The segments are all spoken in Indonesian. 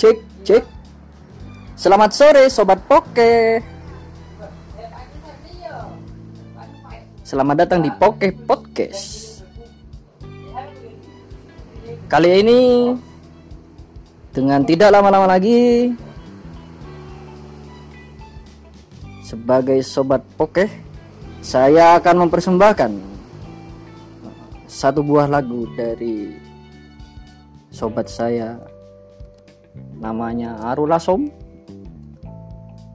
cek cek selamat sore sobat poke. Selamat datang di poke podcast. Kali ini dengan tidak lama-lama lagi sebagai sobat poke saya akan mempersembahkan satu buah lagu dari sobat saya namanya Arulasom.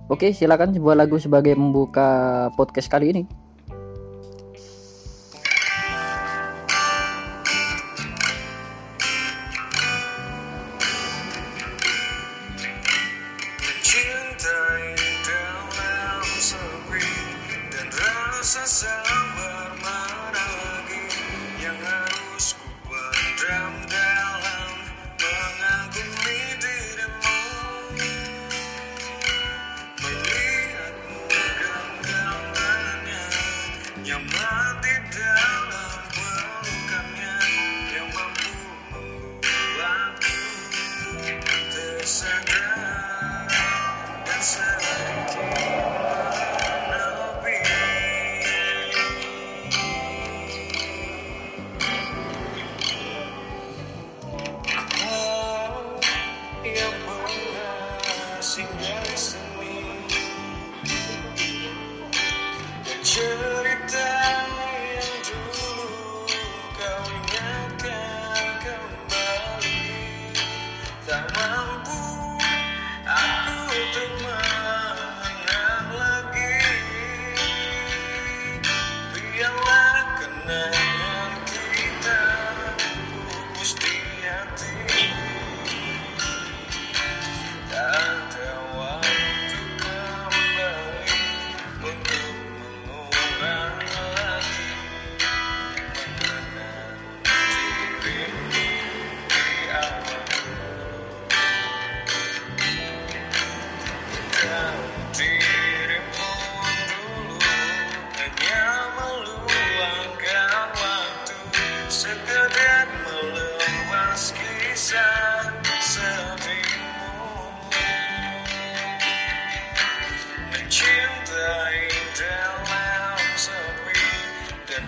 Oke, silakan sebuah lagu sebagai membuka podcast kali ini.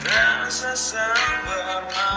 rasa sabar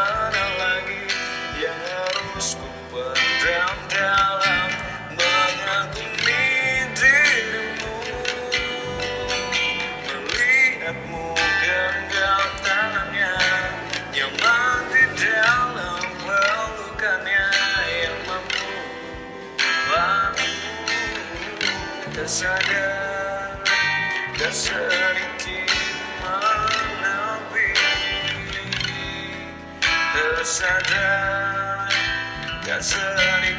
dan sedikit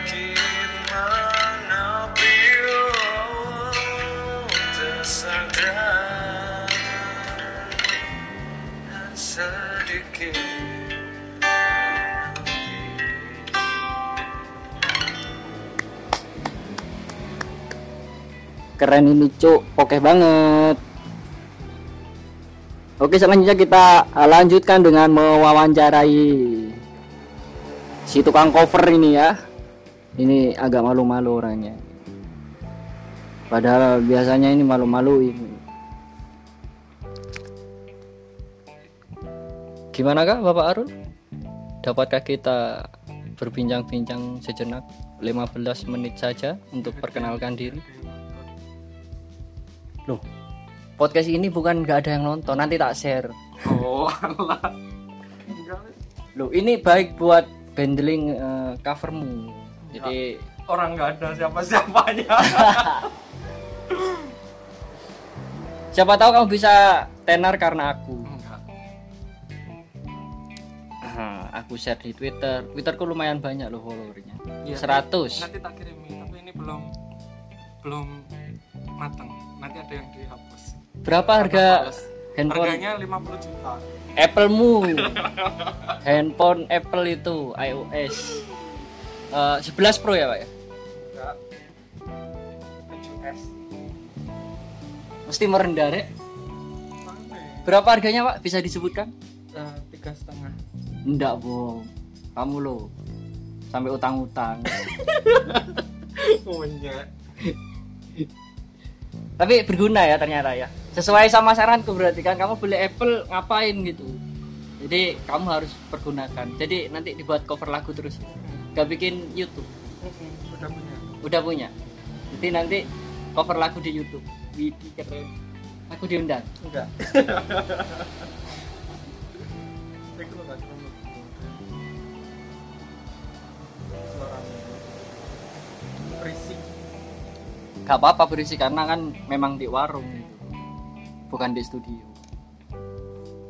keren ini cuk. Oke banget. Oke selanjutnya kita lanjutkan dengan mewawancarai si tukang cover ini ya ini agak malu-malu orangnya padahal biasanya ini malu-maluin gimana kak bapak Arul dapatkah kita berbincang-bincang sejenak 15 menit saja untuk perkenalkan diri Loh, podcast ini bukan nggak ada yang nonton, nanti tak share. Oh. Enggak. Loh, ini baik buat bundling eh, covermu. Jadi Orang nggak ada siapa-siapanya. siapa tahu kamu bisa tenar karena aku. Enggak. Ah, aku share di Twitter. Twitterku lumayan banyak loh followernya. Iya. 100. Nanti tak kirimi, tapi ini belum belum matang. Nanti ada yang dihapus. Berapa harga handphone Harganya 50 juta. Apple-mu? handphone Apple itu iOS. Eh, 11 Pro ya, Pak ya? Enggak. 7S. Mesti merendah, Rek. Berapa harganya, Pak? Bisa disebutkan? Eh, Tiga setengah. Enggak, bohong. Kamu lo sampai utang-utang. Punya. Tapi berguna ya ternyata ya. Sesuai sama saranku berarti kan kamu beli Apple ngapain gitu. Jadi kamu harus pergunakan. Jadi nanti dibuat cover lagu terus. Gak bikin YouTube. Udah punya. Udah punya. Jadi nanti cover lagu di YouTube. Widih keren. Aku diundang. Enggak. Berisik. Gak apa-apa berisi karena kan memang di warung. Bukan di studio.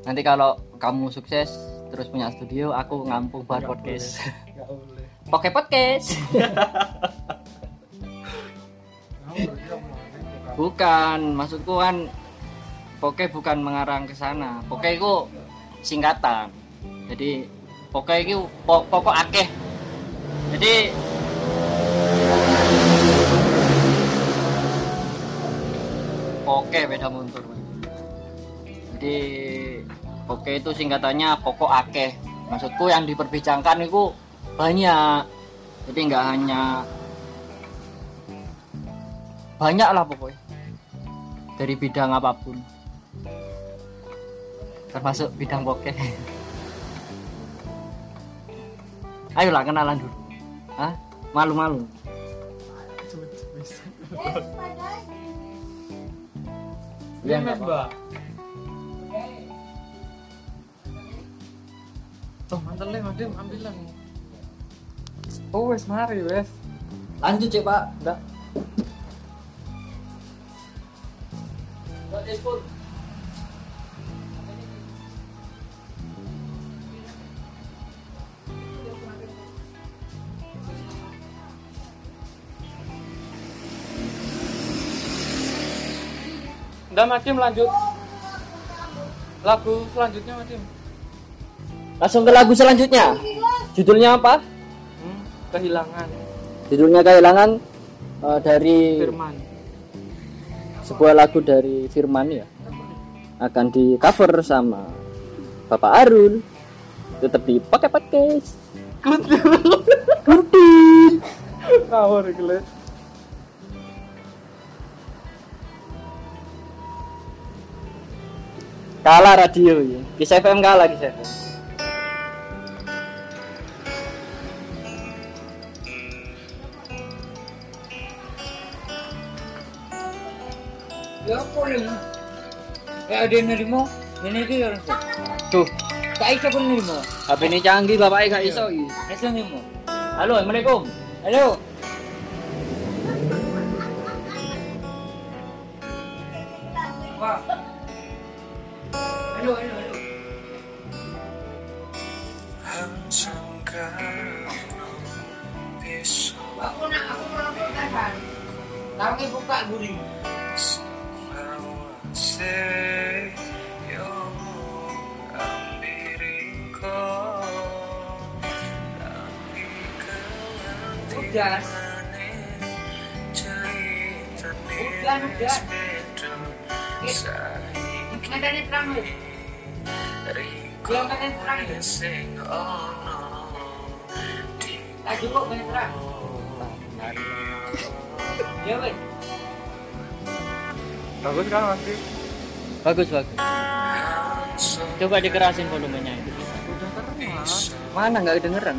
Nanti kalau kamu sukses terus punya studio, aku ngampung buat podcast. Poke podcast. Bukan? Maksudku kan Poke bukan mengarang ke sana. Poke itu singkatan. Jadi Poke itu po- pokok akeh. Jadi Poke beda motor. Jadi Poke itu singkatannya pokok akeh. Maksudku yang diperbincangkan itu banyak. Jadi nggak hanya banyak lah pokoknya. Dari bidang apa pun. Termasuk bidang bokeh ayolah kenalan dulu. Hah? malu-malu. Iya, Tuh, mantel madem ambilan. Oh, wes mari, wes. lanjut cek pak Enggak. Udah Madim lanjut. Lagu selanjutnya Madim. Langsung ke lagu selanjutnya judulnya apa Hmm, kehilangan judulnya kehilangan eh, dari Firman. sebuah lagu dari Firman ya akan di cover sama Bapak Arul tetap dipakai pakai Ngawur iki, Le. kalah radio ya Kiss FM kalah Kiss FM Kayak nerima, ini orang tuh. tuh Kak pun nerima. HP ini canggih bapaknya gak iso iya. Aisyah nerima. halo assalamualaikum Halo. Saiki Ngandani terang makan terang Tak cukup banyak terang. Ya wes. bagus kan masih bagus bagus coba dikerasin volumenya itu mana nggak kedengeran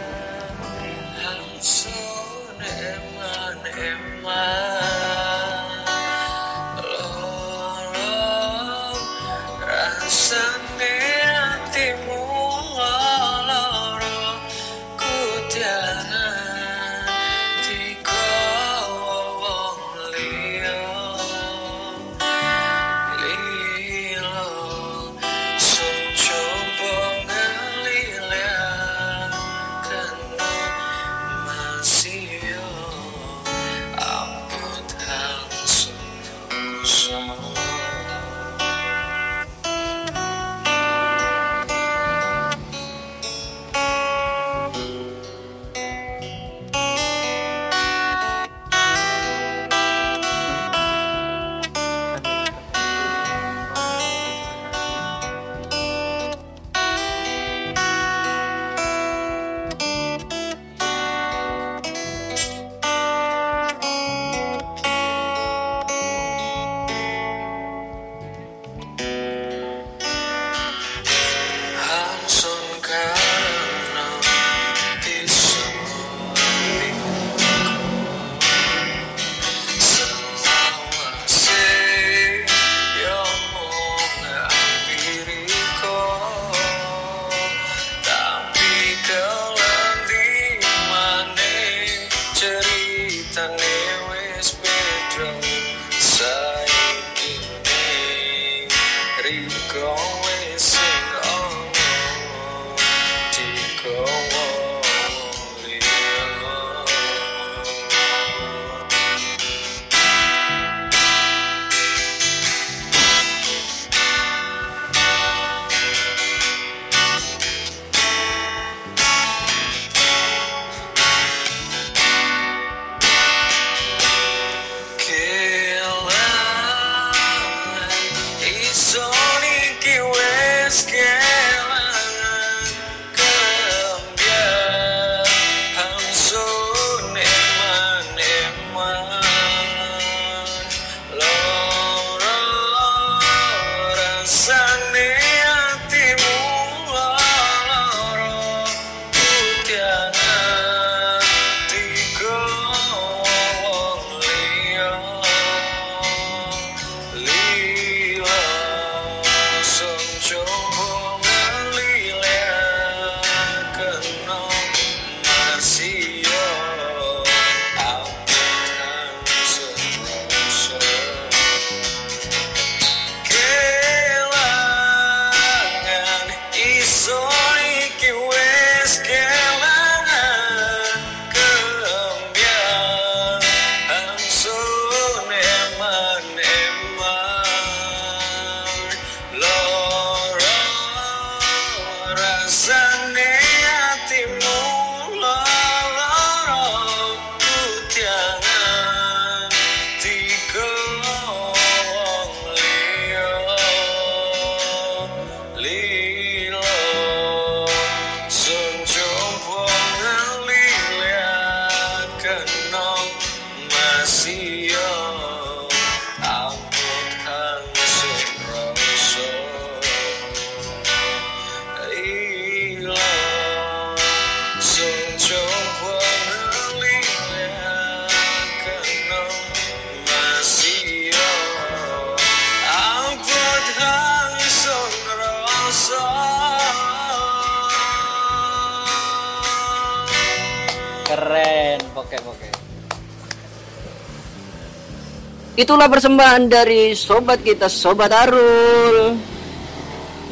itulah persembahan dari sobat kita sobat Arul.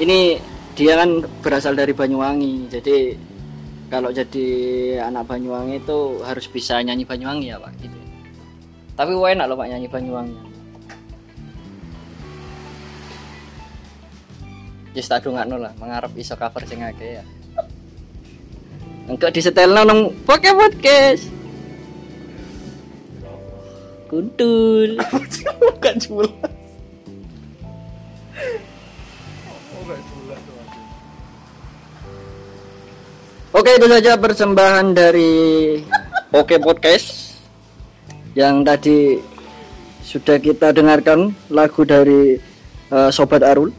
Ini dia kan berasal dari Banyuwangi jadi kalau jadi anak Banyuwangi itu harus bisa nyanyi Banyuwangi ya pak gitu. Tapi enak loh pak nyanyi Banyuwangi. Yes tak dongakno lah mengharap iso cover sing akeh ya. Enggak disetelno nang pakai podcast. Kuntul. Gak jelas. Oke itu saja persembahan dari Oke Podcast yang tadi sudah kita dengarkan lagu dari eh, Sobat Arul.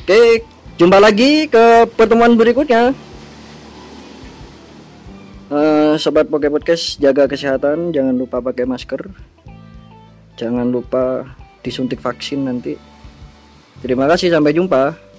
Oke jumpa lagi ke pertemuan berikutnya. Eh, Sobat Poke Podcast jaga kesehatan, jangan lupa pakai masker, jangan lupa disuntik vaksin nanti. Terima kasih sampai jumpa.